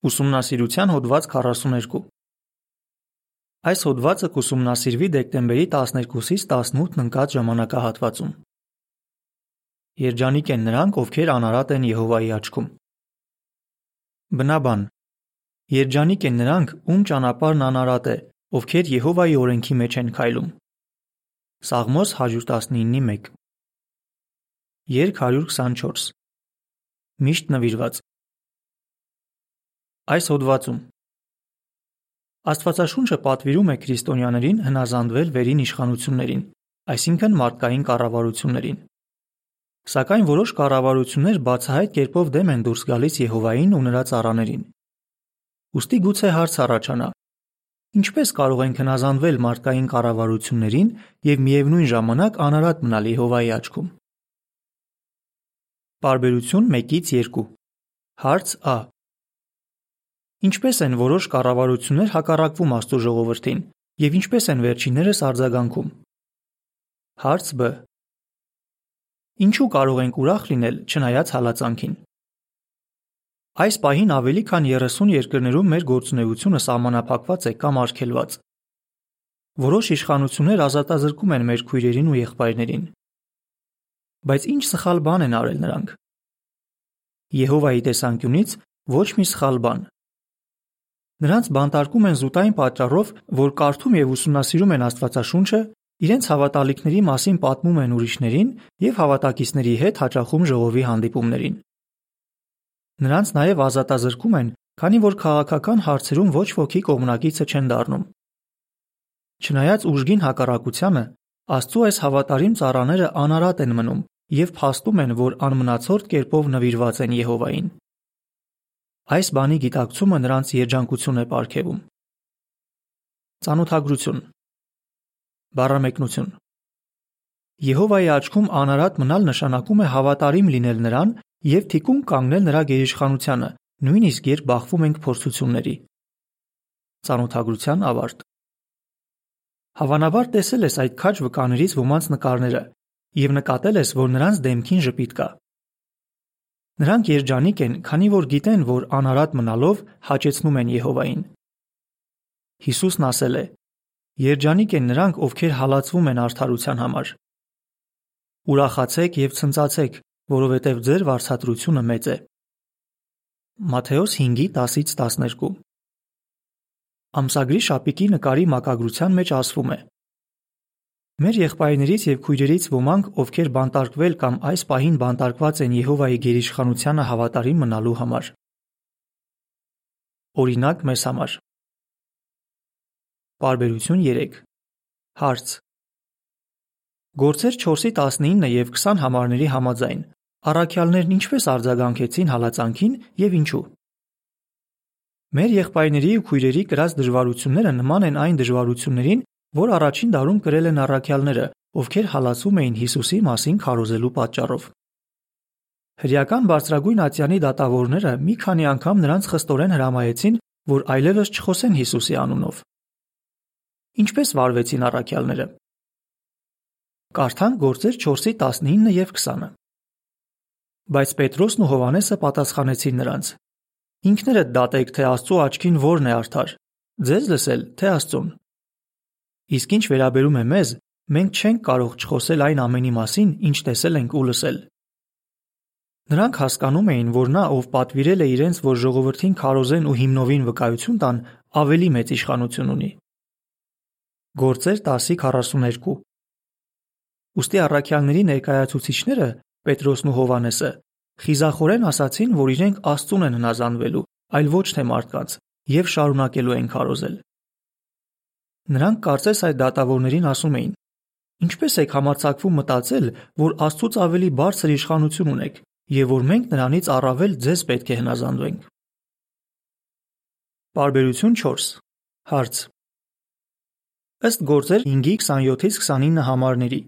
Ուսումնասիրության հոդված 42 Այս հոդվածը կուսումնասիրվի դեկտեմբերի 12-ից 18-ն ընկած ժամանակահատվածում։ Երջանիկ են նրանք, ովքեր անարատ են Եհովայի աչքում։ Բնաբան. Երջանիկ են նրանք, ում ճանապարհն անարատ է, ովքեր Եհովայի օրենքի մեջ են քայլում։ Սաղմոս 119:1 Երգ 124 Միշտ նվիրված Այս հոդվածում Աստվածաշունչը պատվիրում է քրիստոնյաներին հնազանդվել վերին իշխանություններին, այսինքն մարդկային կառավարություններին։ Սակայն որոշ կառավարություններ բացահայտ կերպով դեմ են դուրս գալիս Եհովային ու նրա ծառաներին։ Ոստի գուցե հարց առաջանա. ինչպես կարող ենք հնազանդվել մարդկային կառավարություններին եւ միևնույն ժամանակ անարատ մնալ Եհովայի աչքում։ Բարբերություն 1-ից 2 Հարց Ա. Ինչպե՞ս են որոշ կառավարություններ հակառակվում Աստծո ժողովրդին եւ ինչպե՞ս են վերջիններս արձագանքում։ Հարց Բ. Ինչու կարող ենք ուրախ լինել չնայած հալածանքին։ Այս պահին ավելի քան 30 երկրներում մեր գործունեությունը սահմանափակված է կամ արգելված։ Որոշ իշխանություններ ազատազրկում են մեր քույրերին ու եղբայրներին։ Բայց ինչ սխալ բան են արել նրանք։ Եհովայի տեսանկյունից ոչ մի սխալ բան։ Նրանց բանտարկում են զուտային պատճառով, որ կարդում եւ ուսումնասիրում են Աստվածաշունչը, իրենց հավատալիքների մասին պատմում են ուրիշներին եւ հավատակիցների հետ հաճախում ժողովի հանդիպումներին։ Նրանց նաեւ ազատազրկում են, քանի որ քաղաքական հարցերում ոչ ոքի կողմնակիցը չեն դառնում։ Չնայած ուժգին հակառակությանը, Աստծո այս հավատարիմ ծառաները անարատ են մնում եւ փաստում են, որ անմնացորդ կերպով նվիրված են Եհովային։ Այս բանի գիտակցումը նրանց երջանկություն է ապարգևում։ Ծանոթագրություն Բառամեկնություն Եհովայի աչքում անարատ մնալ նշանակում է հավատարիմ լինել նրան եւ թիկուն կանգնել նրա գերիշխանությանը, նույնիսկ երբ բախվում ենք փորձությունների։ Ծանոթագրության ավարտ Հավանաբար տեսել ես այդ քաջ վկաներից ոմանց նկարները եւ նկատել ես, որ նրանց դեմքին ժպիտ կա։ Նրանք երջանիկ են, քանի որ գիտեն, որ անարատ մնալով հաճեցնում են Եհովային։ Հիսուսն ասել է. Երջանիկ են նրանք, ովքեր հալածվում են արդարության համար։ Ուրախացեք եւ ցնծացեք, որովհետեւ ձեր վարչատրությունը մեծ է։ Մատթեոս 5:10-ից 12 Ամսագրի շապիկի նկարի մակագրության մեջ ասվում է. Մեր եղբայրներից եւ քույրերից ոմանք, ովքեր բանտարկվել կամ այս պահին բանտարկված են Եհովայի գերիշխանությանը հավատարիմ մնալու համար։ Օրինակ մեզ համար։ Բարբերություն 3 Հարց. Գործեր 4-ի 19 եւ 20 համարների համաձայն առաքյալներն ինչպես արձագանքեցին հալածանքին եւ ինչու։ Մեր եղբայրների ու քույրերի կրած դժվարությունները նման են այն դժվարություններին, որ առաջին դարում կրել են առաքյալները, ովքեր հալածում էին Հիսուսի մասին քարոզելու պատճառով։ Հրեական բարձրագույն ատյանի դատավորները մի քանի անգամ նրանց խստորեն հրամայեցին, որ այլևս չխոսեն Հիսուսի անունով։ Ինչպես վարվեցին առաքյալները։ Կարդանք գործեր 4-ի 19 եւ 20-ը։ Բայց Պետրոսն ու Հովանեսը պատասխանեցին նրանց. Ինքներդ դատեք, թե Աստծո աչքին որն է արդար։ Ձեզ լսել, թե Աստծուն։ Իսկ ինչ վերաբերում է մեզ, մենք չենք կարող չխոսել այն ամենի մասին, ինչ տեսել ենք ու լսել։ Նրանք հասկանում էին, որ նա, ով պատվիրել է իրենց, որ ժողովրդին քարոզեն ու հիմնովին վկայություն տան, ավելի մեծ իշխանություն ունի։ Գործեր 10:42 Ոստի առաքյալների ներկայացուցիչները Պետրոսն ու Հովանեսը խիզախորեն ասացին, որ իրենք Աստծուն են հնազանդվելու, այլ ոչ թե մարդկանց, եւ շարունակելու են քարոզել։ Նրանք կարծես այդ դատավորներին ասում էին. Ինչպես եք համարձակվում մտածել, որ Աստծուց ավելի բարձր իշխանություն ունեք եւ որ մենք նրանից առավել ձեզ պետք է հնազանդվենք։ Բարբերություն 4 Հարց Ըստ գործեր 5-ի 27-ից 29 համարների,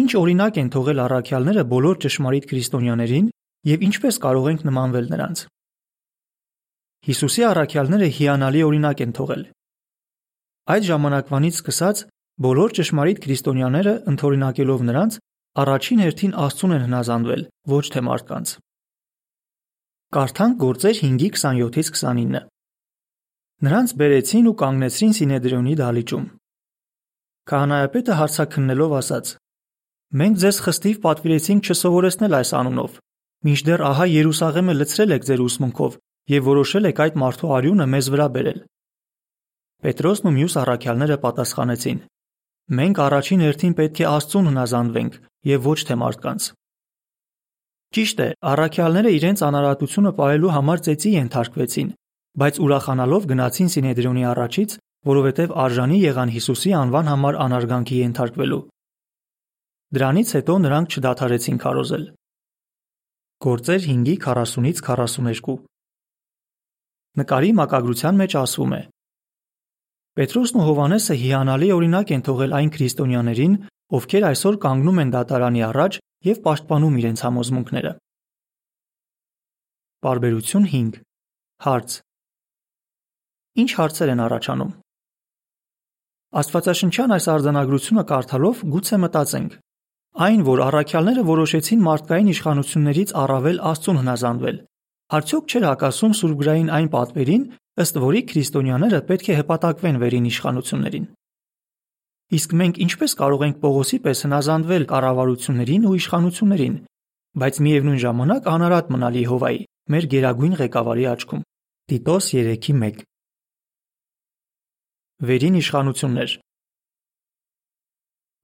ինչ օրինակ են թողել առաքյալները բոլոր ճշմարիտ քրիստոնյաներին եւ ինչպես կարող ենք նմանվել նրանց։ Հիսուսի առաքյալները հիանալի օրինակ են թողել։ Այդ ժամանակվանից սկսած բոլոր ճշմարիտ քրիստոնյաները ընդօրինակելով նրանց առաջին հերթին Աստծուն են հնազանդվել, ոչ թե մարդկանց։ Կարդանք գործեր 5-ի 27-ից 29-ը։ Նրանց բերեցին ու կանգնեցրին Սինեդրիոնի դահլիճում։ Քահանայապետը հարցաքննելով ասաց. Մենք ձեզ խստիվ պատվիրեցինք չսովորեցնել այս անունով, մինչդեռ ահա Երուսաղեմը լցրել եք ձեր ուսմունքով եւ որոշել եք այդ մարդու արյունը մեզ վրա բերել։ Պետրոսն ու մյուս առաքյալները պատասխանեցին. Մենք առաջին հերթին պետք է Աստծուն հնազանդվենք եւ ոչ թե մարդկանց։ Ճիշտ է, առաքյալները իրենց անարատությունը ողելու համար ծեծի ենթարկվեցին, բայց ուրախանալով գնացին Սինեդրիոնի առաջից, որովհետև արժանի եղան Հիսուսի անվան համար անարգանքի ենթարկվելու։ Դրանից հետո նրանք չդադարեցին քարոզել։ Գործեր 5-ի 40-ից 42 Նկարի մակագրության մեջ ասվում է. Պետրոսն ու Հովանեսը հիանալի օրինակ են թողել այն քրիստոնյաներին, ովքեր այսօր կանգնում են դատարանի առաջ եւ պաշտպանում իրենց համոզմունքները։ Բարբերություն 5 Հարց. Ինչ հարցեր են առաջանում։ Աստվածաշնչյան այս արձանագրությունը կարդալով գուցե մտածենք. այն, որ առաքյալները որոշեցին մարդկային իշխանություններից առավել Աստծուն հնազանդվել, արդյոք չէր հակասում սուրբգրային այն պատվերին, ըստ որի քրիստոնյաները պետք է հպատակվեն վերին իշխանություններին։ Իսկ մենք ինչպես կարող ենք Պողոսի պես հնազանդվել կառավարություններին ու իշխանություններին, բայց միևնույն ժամանակ անարատ մնալ Եհովայի, մեր գերագույն ղեկավարի աչքում։ Տիտոս 3:1 Վերին իշխանություններ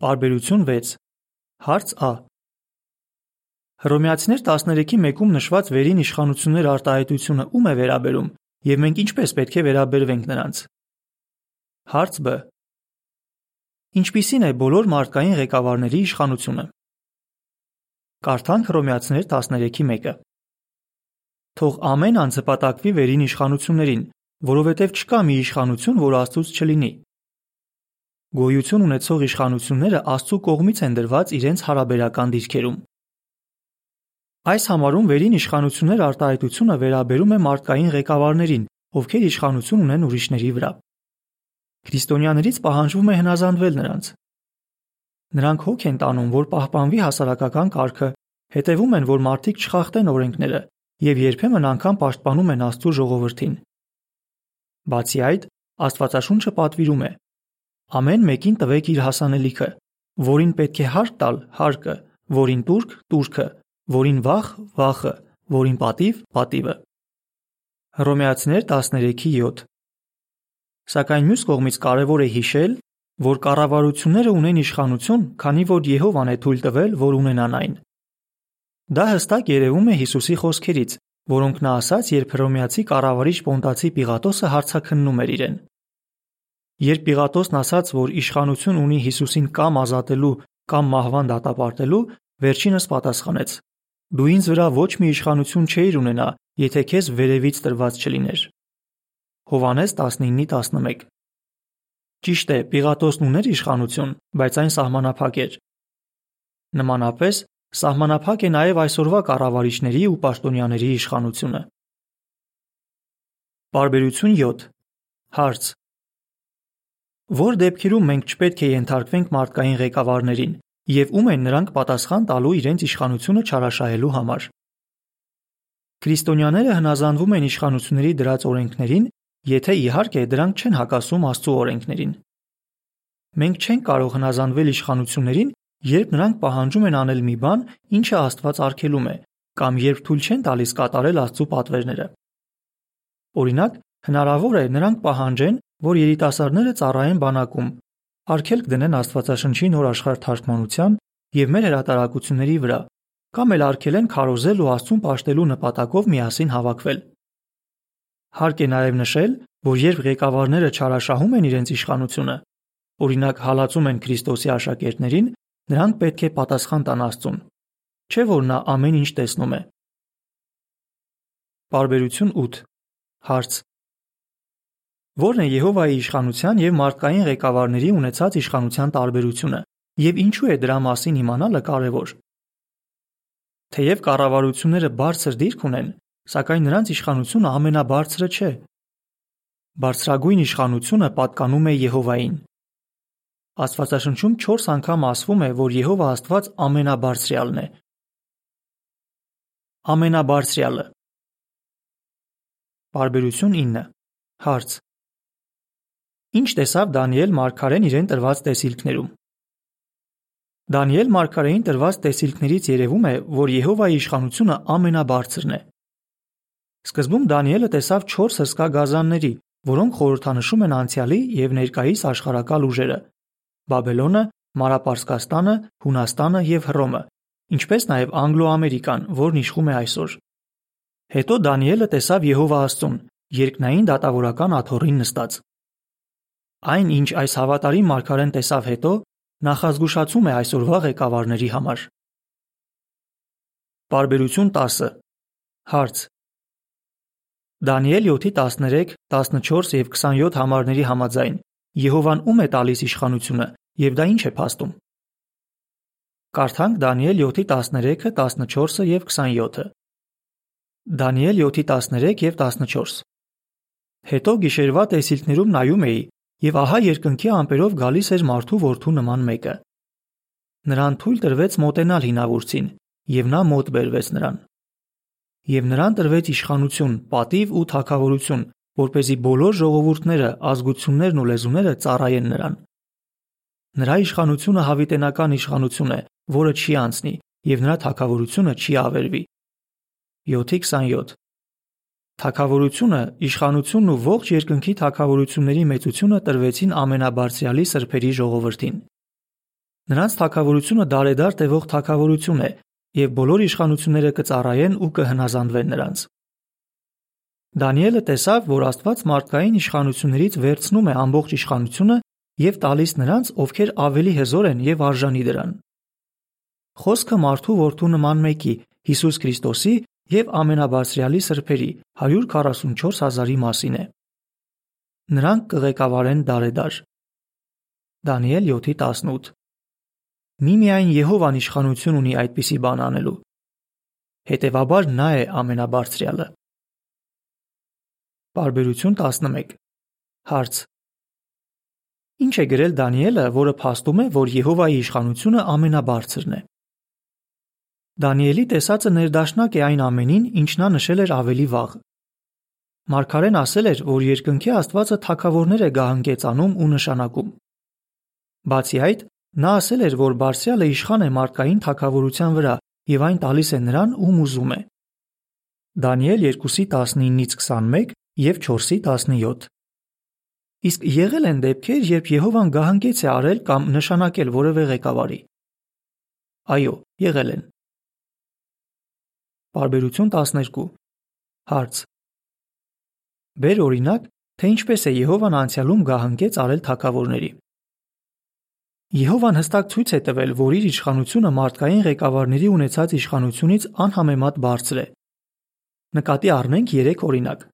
Պարբերություն 6 Հարց Ա Հռոմեացիներ 13:1-ում նշված վերին իշխանություններ արտահայտությունը ում է վերաբերում եւ մենք ինչպես պետք է վերաբերվենք նրանց։ Հարց Բ. Ինչպիսին է բոլոր մարդկային ղեկավարների իշխանությունը։ Կարդանք Հռոմեացիներ 13:1-ը։ Թող ամեն անձ հպատակվի վերին իշխանություններին, որովհետև չկա մի իշխանություն, որ Աստծուց չլինի։ Գոյություն ունեցող իշխանությունները Աստծու կողմից են դրված իրենց հարաբերական դիրքերում։ Այս համարում վերին իշխանություններ արտահայտությունը վերաբերում է մարդկային ղեկավարներին, ովքեր իշխանություն ունեն ուրիշների վրա։ Քրիստոնյաներից պահանջվում է հնազանդվել նրանց։ Նրանք հոգ են տանում, որ պահպանվի հասարակական կարգը, հետևում են, որ մարդիկ չխախտեն օրենքները եւ երբեմն անգամ պաշտպանում են Աստծո ժողովրդին։ Բացի այդ, Աստվածաշունչը պատվիրում է. Ամեն մեկին տվեք իր հասանելիքը, որին պետք է հարկ տալ հարկը, որին տուրք տուրքը, որին վախ վախը, որին պատիվ պատիվը։ Հռոմեացիներ 13:7 Սակայն մյուս կողմից կարևոր է հիշել, որ կառավարությունները ունեն իշխանություն, քանի որ Եհովան է թույլ տվել, որ ունենան այն։ Դա հստակ երևում է Հիսուսի խոսքերից, որոնք նա ասաց, երբ հռոմեացի կառավարիչ Պոնտացի Պիղատոսը հարցաքննում էր իրեն։ Երբ Պիղատոսն ասաց, որ իշխանություն ունի Հիսուսին կամ ազատելու, կամ մահվան դատապարտելու, վերջինս պատասխանեց. Դու ինձ վրա ոչ մի իշխանություն չէիր ունենա, եթե քեզ վերևից տրված չլիներ։ Հովանես 19:11 Ճիշտ է, Պիղատոսն ուներ իշխանություն, բայց այն սահմանափակ էր։ Նմանապես, Սահմանափակ է նաև այսօրվա կառավարիչների ու պաշտոնյաների իշխանությունը։ Բարբերություն 7 Հարց. Որ դեպքերում մենք չպետք է ենթարկվենք մարդկային ղեկավարներին եւ ում են նրանք պատասխան տալու իրենց իշխանությունը չարաշահելու համար։ Քրիստոնյաները հնազանդվում են իշխանությունների դրած օրենքներին, եթե իհարկե դրանք չեն հակասում Աստծո օրենքներին։ Մենք չենք կարող հնազանդվել իշխանություններին, երբ նրանք պահանջում են անել մի բան, ինչը Աստված արգելում է, կամ երբ թույլ չեն տալիս կատարել Աստծո պատվերները։ Օրինակ, հնարավոր է նրանք պահանջեն, որ երիտասարդները ծառայեն բանակում, արգելք դնեն Աստվածաշնչի նոր աշխարհ թարգմանության եւ մեր հրատարակությունների վրա, կամ էլ արգելեն քարոզել ու Աստծուն պաշտելու նպատակով միասին հավաքվել։ Հարկ է նաև նշել, որ երբ ղեկավարները չարաշահում են իրենց իշխանությունը, օրինակ հալածում են Քրիստոսի աշակերտներին, Նրանք պետք է պատասխան տան Աստծուն։ Չէ՞ որ նա ամեն ինչ տեսնում է։ Բարբերություն 8 Հարց Որն է Եհովայի իշխանության եւ մարդկային ղեկավարների ունեցած իշխանության տարբերությունը եւ ինչու է դրա մասին իմանալը կարեւոր։ Թեև կառավարությունները բարձր դիրք ունեն, սակայն նրանց իշխանությունը ամենաբարձրը չէ։ Բարձրագույն իշխանությունը պատկանում է Եհովային։ Աստվածաշնչում 4 անգամ ասվում է, որ Եհովա Աստված ամենաբարձրյալն է։ Ամենաբարձրյալը Բարբերություն 9 Հարց Ինչ տեսավ Դանիել մարգարեն իրեն տրված տեսիլքներում։ Դանիել մարգարեին տրված տեսիլքներից երևում է, որ Եհովայի իշխանությունը ամենաբարձրն է։ Սկզբում Դանիելը տեսավ 4 հսկա գազանների, որոնք խորհրդանշում են անցյալի եւ ներկայիս աշխարհակալ ուժերը՝ Բաբելոնը, Մարապարսկաստանը, Հունաստանը եւ Հռոմը, ինչպես նաեւ Անգլո-Ամերիկան, որն իշխում է այսօր։ Հետո Դանիելը տեսավ Եհովա Աստծուն, երկնային դատավորական աթոռին նստած։ Այն, ինչ այս հավատարիմ մարգարեն տեսավ հետո, նախազգուշացում է այսօրվա ղեկավարների համար։ Բարբերություն 10 Հարց. Դանիել 7-13, 14 եւ 27 համարների համաձայն Եհովան ում է տալիս իշխանությունը եւ դա ինչ է փաստում։ Կարդանք Դանիել 7-13-ը, 14-ը եւ 27-ը։ Դանիել 7:13 եւ 14 Հետո գիշերվա տեսիլքներում նայում էի, եւ ահա երկնքի ամպերով գալիս էր մարդու որդու նման մեկը։ Նրան թույլ տրվեց մոտենալ հինավուրցին, եւ նա մոտ բերվեց նրան։ Եվ նրան տրվեց իշխանություն, պատիվ ու թակավորություն, որ เป զի բոլոր ժողովուրդները, ազգություններն ու լեզուները ծառայեն նրան։ Նրա իշխանությունը հավիտենական իշխանություն է, որը չի անցնի, եւ նրա թակավորությունը չի ավերվի 7:27 Թագավորությունը, իշխանությունն ու ողջ երկնքի թագավորությունների մեծությունը տրվեցին ամենաբարձրյալի սրբերի ժողովրդին։ Նրանց թագավորությունը դարեդար տևող թագավորություն է, եւ բոլոր իշխանությունները կծառայեն ու կհնազանդվեն նրանց։ Դանիելը տեսավ, որ Աստված մարդկային իշխանություններից վերցնում է ամբողջ իշխանությունը եւ տալիս նրանց, ովքեր ավելի հզոր են եւ արժանի դրան։ Խոսքը մարդու որդու նման մեկի, Հիսուս Քրիստոսի եւ ամենաբարձրյալի սրբերի 144 հազարի մասին է։ Նրանք կղեկավարեն դարեդար։ Դանիել 7:18 Միմիայն Եհովան իշխանություն ունի այդպիսի բան անելու։ Հետևաբար նա է ամենաբարձրյալը։ Բարբերություն 11 Հարց. Ինչ է գրել Դանիելը, որը փաստում է, որ Եհովայի իշխանությունը ամենաբարձրն է։ Դանիելի տեսածը ներդաշնակ է այն ամենին, ինչ նա նշել էր ավելի վաղ։ Մարգարեն ասել էր, որ երկնքի Աստվածը թակավորներ է գահանկեցանում ու նշանակում։ Բացի այդ, նա ասել էր, որ Բարսյալը իշխան է մարդկային թակավորության վրա եւ այն տալիս է նրան, ում ուզում է։ Դանիել 2:19-ից 21 եւ 4:17 Իսկ եղել են դեպքեր, երբ Եհովան գահանկեց է արել կամ նշանակել որևէ ղեկավարի։ Այո, եղել են։ Պարբերություն 12 Հարց. Բեր օրինակ, թե ինչպես է Եհովան անցյալում գահանքեց արել թակավորների։ Եհովան հստակ ցույց է տվել, որ իր իշխանությունը մարդկային ղեկավարների ունեցած իշխանությունից անհամեմատ բարձր է։ Նկատի առնենք 3 օրինակ։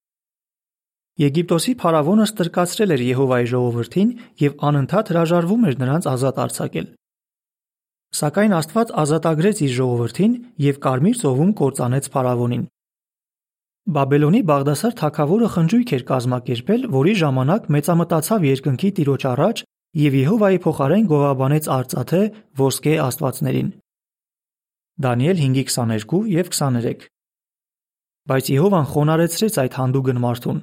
Եգիպտոսի փարավոնը ստրկացրել էր Եհովայի ժողովրդին եւ անընդհատ հրաժարվում էր նրանց ազատ արձակել։ Սակայն Աստված ազատագրեց իր ժողովրդին եւ Կարմիր ծովում կործանեց փարավոնին։ Բաբելոնի Բաղդասար թագավորը խնջույք էր կազմակերպել, որի ժամանակ մեծամտացավ երկնքի տիրոջ առաջ եւ Եհովայի փոխարեն գովաբանեց արծաթե ոսկե աստվածներին։ Դանիել 5:22 եւ 23 Բայց Եհովան խոնարեցրեց այդ հանդուգն մարդուն։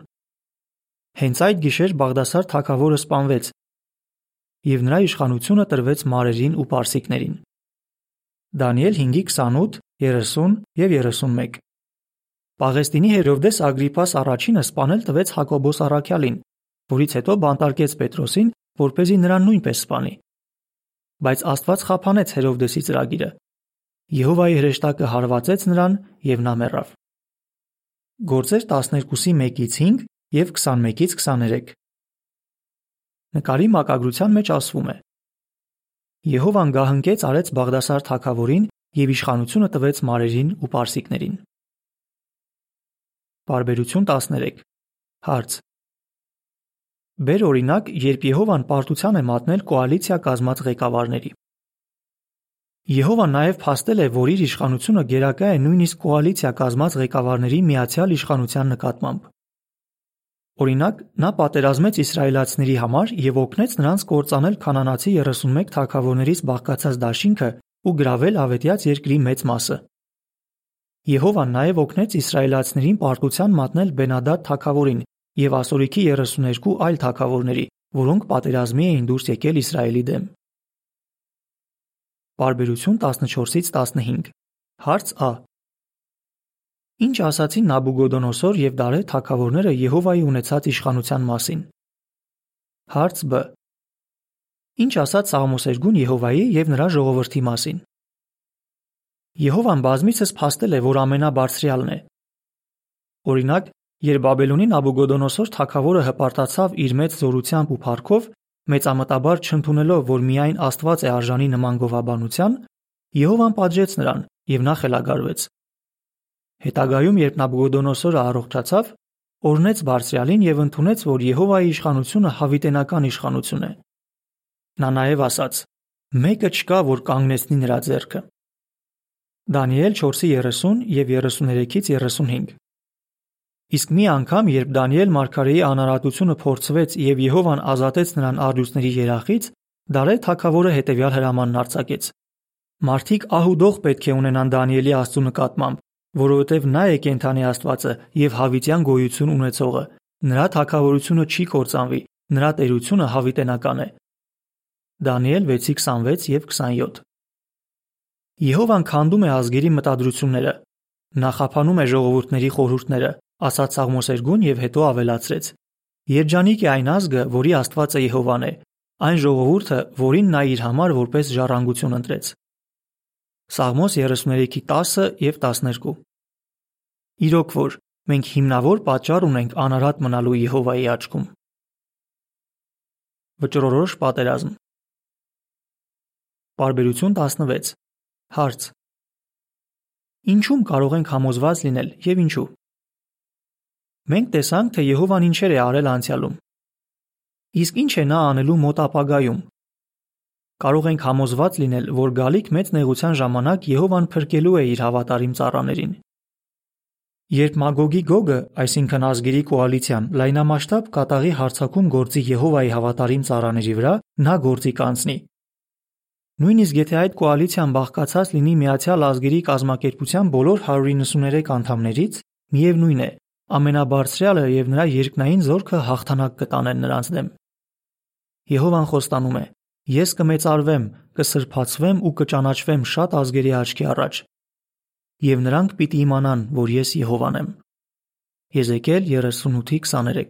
Հենց այդ գիշեր Բաղդասար թագավորը սպանվեց եւ նրա իշխանությունը տրվեց մարերին ու պարսիկներին։ Դանիել 5:28, 30 եւ 31 Պաղեստինի Հերովդես Ագրիպաս առաջինը սպանել տվեց Հակոբոս Արաքյալին, որից հետո բանտարկեց Պետրոսին, որ เป զի նրան նույնպես սպանի։ Բայց Աստված խափանեց Հերովդեսի ծրագիրը։ Եհովայի հրեշտակը հարվածեց նրան եւ նա մեռավ։ Գործեր 12-ի 1-ից 5 եւ 21-ից 23 Նկարի մակագրության մեջ ասվում է. Եհովան գահընկեց արեց Բաղդասար թագավորին եւ իշխանությունը տվեց մարերին ու պարսիկներին։ Բարբերություն 13 Հարց Բեր օրինակ, երբ Եհովան պարտության է մատնել կոալիցիա կազմած ղեկավարների։ Եհովան նաև փաստել է, որ իր իշխանությունը գերակա է նույնիսկ կոալիցիա կազմած ղեկավարների միացյալ իշխանության նկատմամբ։ Օրինակ, նա պատերազմեց իսրայելացիների համար եւ օգնեց նրանց կործանել կանանացի 31 թագավորներից բաղկացած դաշինքը ու գրավել ավետյաց երկրի մեծ մասը։ Եհովան նաև օգնեց իսրայելացիներին պարտության մատնել Բենադադ թագավորին եւ Ասորիքի 32 այլ թագավորների, որոնք պատերազմի էին դուրս եկել Իսրայելի դեմ։ Բարբերություն 14-ից 15 Հարց Ա Ինչ ասացին Նաբուգոդոնոսոր եւ Դարե թագավորները Եհովայի ունեցած իշխանության մասին։ Հարց Բ. Ինչ ասաց Սաղմոսերգուն Եհովայի եւ նրա ժողովրդի մասին։ Եհովան բազմիցս փաստել է, որ ամենաբարձրյալն է։ Օրինակ, երբ Բաբելոնի Նաբուգոդոնոսոր թագավորը հպարտացավ իր մեծ զորությամբ ու փառքով, մեծամտաբար չընդունելով, որ միայն Աստված է արժանի նման գովաբանության, Եհովան պատժեց նրան եւ նա խելագարվեց։ Հետագայում, երբ Նաբուգոդոնոսորը առողջացավ, օրնեց Բարձրյալին եւ ընդունեց, որ Եհովայի իշխանությունը հավիտենական իշխանություն է։ Նա նաեւ ասաց. «Մեկը չկա, որ կանգնեցնի նրա ձեռքը»։ Դանիել 4:30 եւ 33-ից 35 Իսկ մի անգամ, երբ Դանիել Մարգարեի անարատությունը փորձվեց եւ Եհովան ազատեց նրան արդյունքների երախից, Դարե թագավորը հետեւյալ հրամանն արձակեց. Մարդիկ ահուդող պետք է ունենան Դանիելի Աստծու նկատմամբ, որովհետև նա է կենթանի Աստվածը եւ հավիտյան գոյություն ունեցողը։ Նրա թակավորությունը չի կործանվի, նրա տերությունը հավիտենական է։ Դանիել 6:26 եւ 27 Եհովան քանդում է ազգերի մտադրությունները։ Նա խափանում է ժողովուրդների խորհուրդները, ասաց Սաղմոսերգուն եւ հետո ավելացրեց. Երջանիկ է այն ազգը, որի Աստվածը Եհովան է, այն ժողովուրդը, որին նա իր համար որպես ժառանգություն ընտրեց։ Սաղմոս 33:10 եւ 12 Իրոք որ մենք հիմնավոր պատճառ ունենք անարատ մնալու Եհովայի աչքում։ Վճռորոշ պատերազմ Բարբերություն 16 Հարց. Ինչու՞մ կարող ենք համոզված լինել եւ ինչու։ Մենք տեսանք, թե Եհովան ինչեր է արել անցյալում։ Իսկ ինչ է նա անելու մոտ ապագայում, Կարող ենք համոզված լինել, որ գալիք մեծ նեղության ժամանակ Եհովան փրկելու է իր հավատարիմ ծառաներին։ Երբ Մագոգի Գոգը, այսինքն ազգերի կոալիցիան, լայնամասշտաբ կատաղի հարցակում գործի Եհովայի հավատարիմ ծառաների վրա, նա գործի կանցնի։ Նույնիսկ եթե այդ կոալիցիան բաղկացած լինի Միացյալ Ազգերի կազմակերպության բոլոր 193 անդամներից, միևնույն է, ամենաբարձրյալը եւ նրա երկնային զորքը հաղթանակ կտանեն նրանց դեմ։ Եհովան խոստանում է. Ես կմեծարվեմ, կսրբացվեմ ու կճանաչվեմ շատ ազգերի աչքի առաջ։ Եվ նրանք պիտի իմանան, որ ես Եհովան եմ։ Եզեկիել 38:23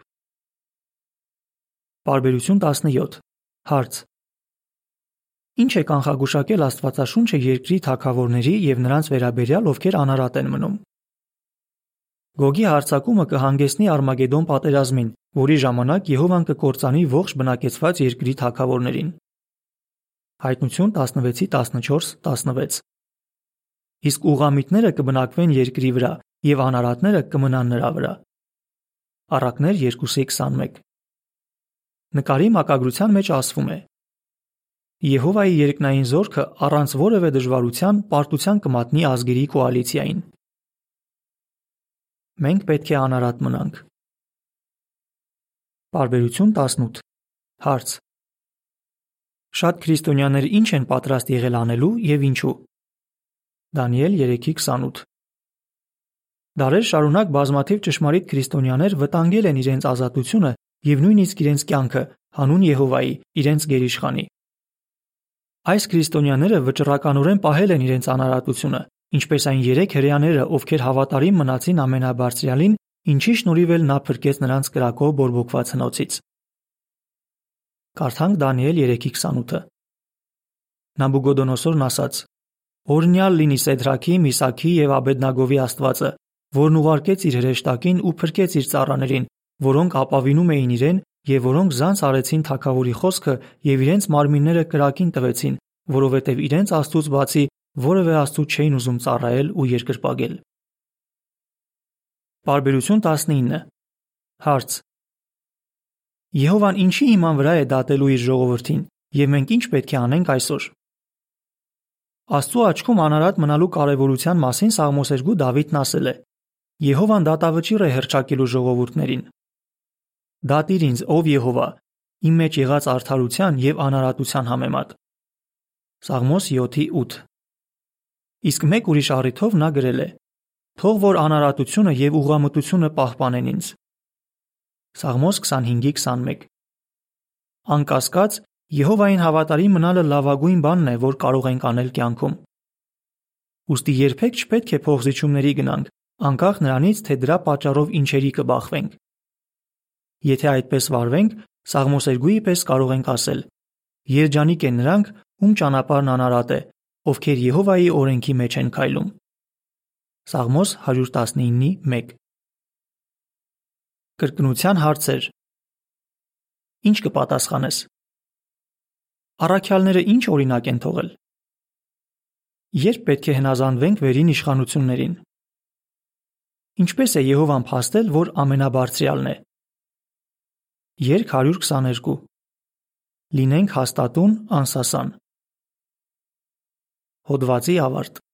Բարբերություն 17 Հարց. Ինչ է կանխագուշակել Աստվածաշունչը երկրի թակավորների եւ նրանց վերաբերյալ, ովքեր անարատ են մնում։ Գոգի հարցակումը կհանգեցնի Արմագեդոն պատերազմին, որի ժամանակ Եհովան կկործանի ողջ բնակեցված երկրի թակավորներին։ Հայտնություն 16-14-16 Իսկ ուղամիտները կբնակվեն երկրի վրա եւ անարատները կմնան նրա վրա։ Առակներ 2:21 Նկարի մակագրության մեջ ասվում է. Եհովայի երկնային զորքը առանց որևէ դժվարության պարտության կմատնի ազգերի կոալիցիային։ Մենք պետք է անարատ մնանք։ Բարբերություն 18 Հարց Շատ քրիստոնյաներ ինչ են պատրաստ եղել անելու եւ ինչու։ Դանիել 3:28 Դարեր շարունակ բազմաթիվ ճշմարիտ քրիստոնյաներ վտանգել են իրենց ազատությունը եւ նույնիսկ իրենց կյանքը հանուն Եհովայի, իրենց գերիշխանի։ Այս քրիստոնյաները վճռականորեն պահել են իրենց անարատությունը, ինչպես այն 3 հрեաները, ովքեր հավատարիմ մնացին ամենաբարձրյալին, ինչի շնորհիվ էլ նա փրկեց նրանց կրակով բորբոքված հնոցից։ Կարդանք Դանիել 3:28-ը։ Նաբուգոդոնոսորն ասաց. Օրնյալ լինի Սեդրաքի, Միսաքի եւ Աբեդնագովի Աստվածը, որն ուղարկեց իր հրեշտակին ու փրկեց իր ծառաներին, որոնք ապավինում էին իրեն եւ որոնք զանց արեցին թակավորի խոսքը եւ իրենց մարմինները կրակին տվեցին, որովհետեւ իրենց Աստծուց բացի որևէ Աստծու չէին ուզում ծառայել ու երկրպագել։ Բարբերություն 19 Հարց. Եհովան ինչի հիման վրա է դատելու իր ժողովրդին եւ մենք ինչ պետք է անենք այսօր։ Աստծո աչքում անարատ մնալու կարևորության մասին Սաղմոսերգու Դավիթն ասել է. Եհովան դատավճիռ է հրճակելու ժողովուրդներին։ Դատիր ինձ, ով Եհովա, իմ մեջ եղած արդարության եւ անարատության համեմատ։ Սաղմոս 7:8 Իսկ մեկ ուրիշ առիթով նա գրել է. Թող որ անարատությունը եւ ուղղամտությունը պահպանեն ինձ։ Սաղմոս 25:21 անկասկած Եհովային հավատարիմ մնալը լավագույն բանն է, որ կարող ենք անել կյանքում։ Ոստի երբեք չպետք է փոխզիջումների գնանք, անկախ նրանից, թե դրա պատճառով ինչերի կբախվենք։ Եթե այդպես վարվենք, Սաղմոսերգուի պես կարող ենք ասել. Երջանիկ են նրանք, ում ճանապարհն անարատ է, ովքեր Եհովայի օրենքի մեջ են քայլում։ Սաղմոս 119:1 Կրկնության հարցեր Ինչ կպատասխանես Առաքյալները ինչ օրինակ են թողել։ Երբ պետք է հնազանդվենք վերին իշխանություններին։ Ինչպես է Եհովան փաստել, որ ամենաբարձրյալն է։ Երկ 122 Լինենք հաստատուն անսասան։ Հոդվացի ավարտ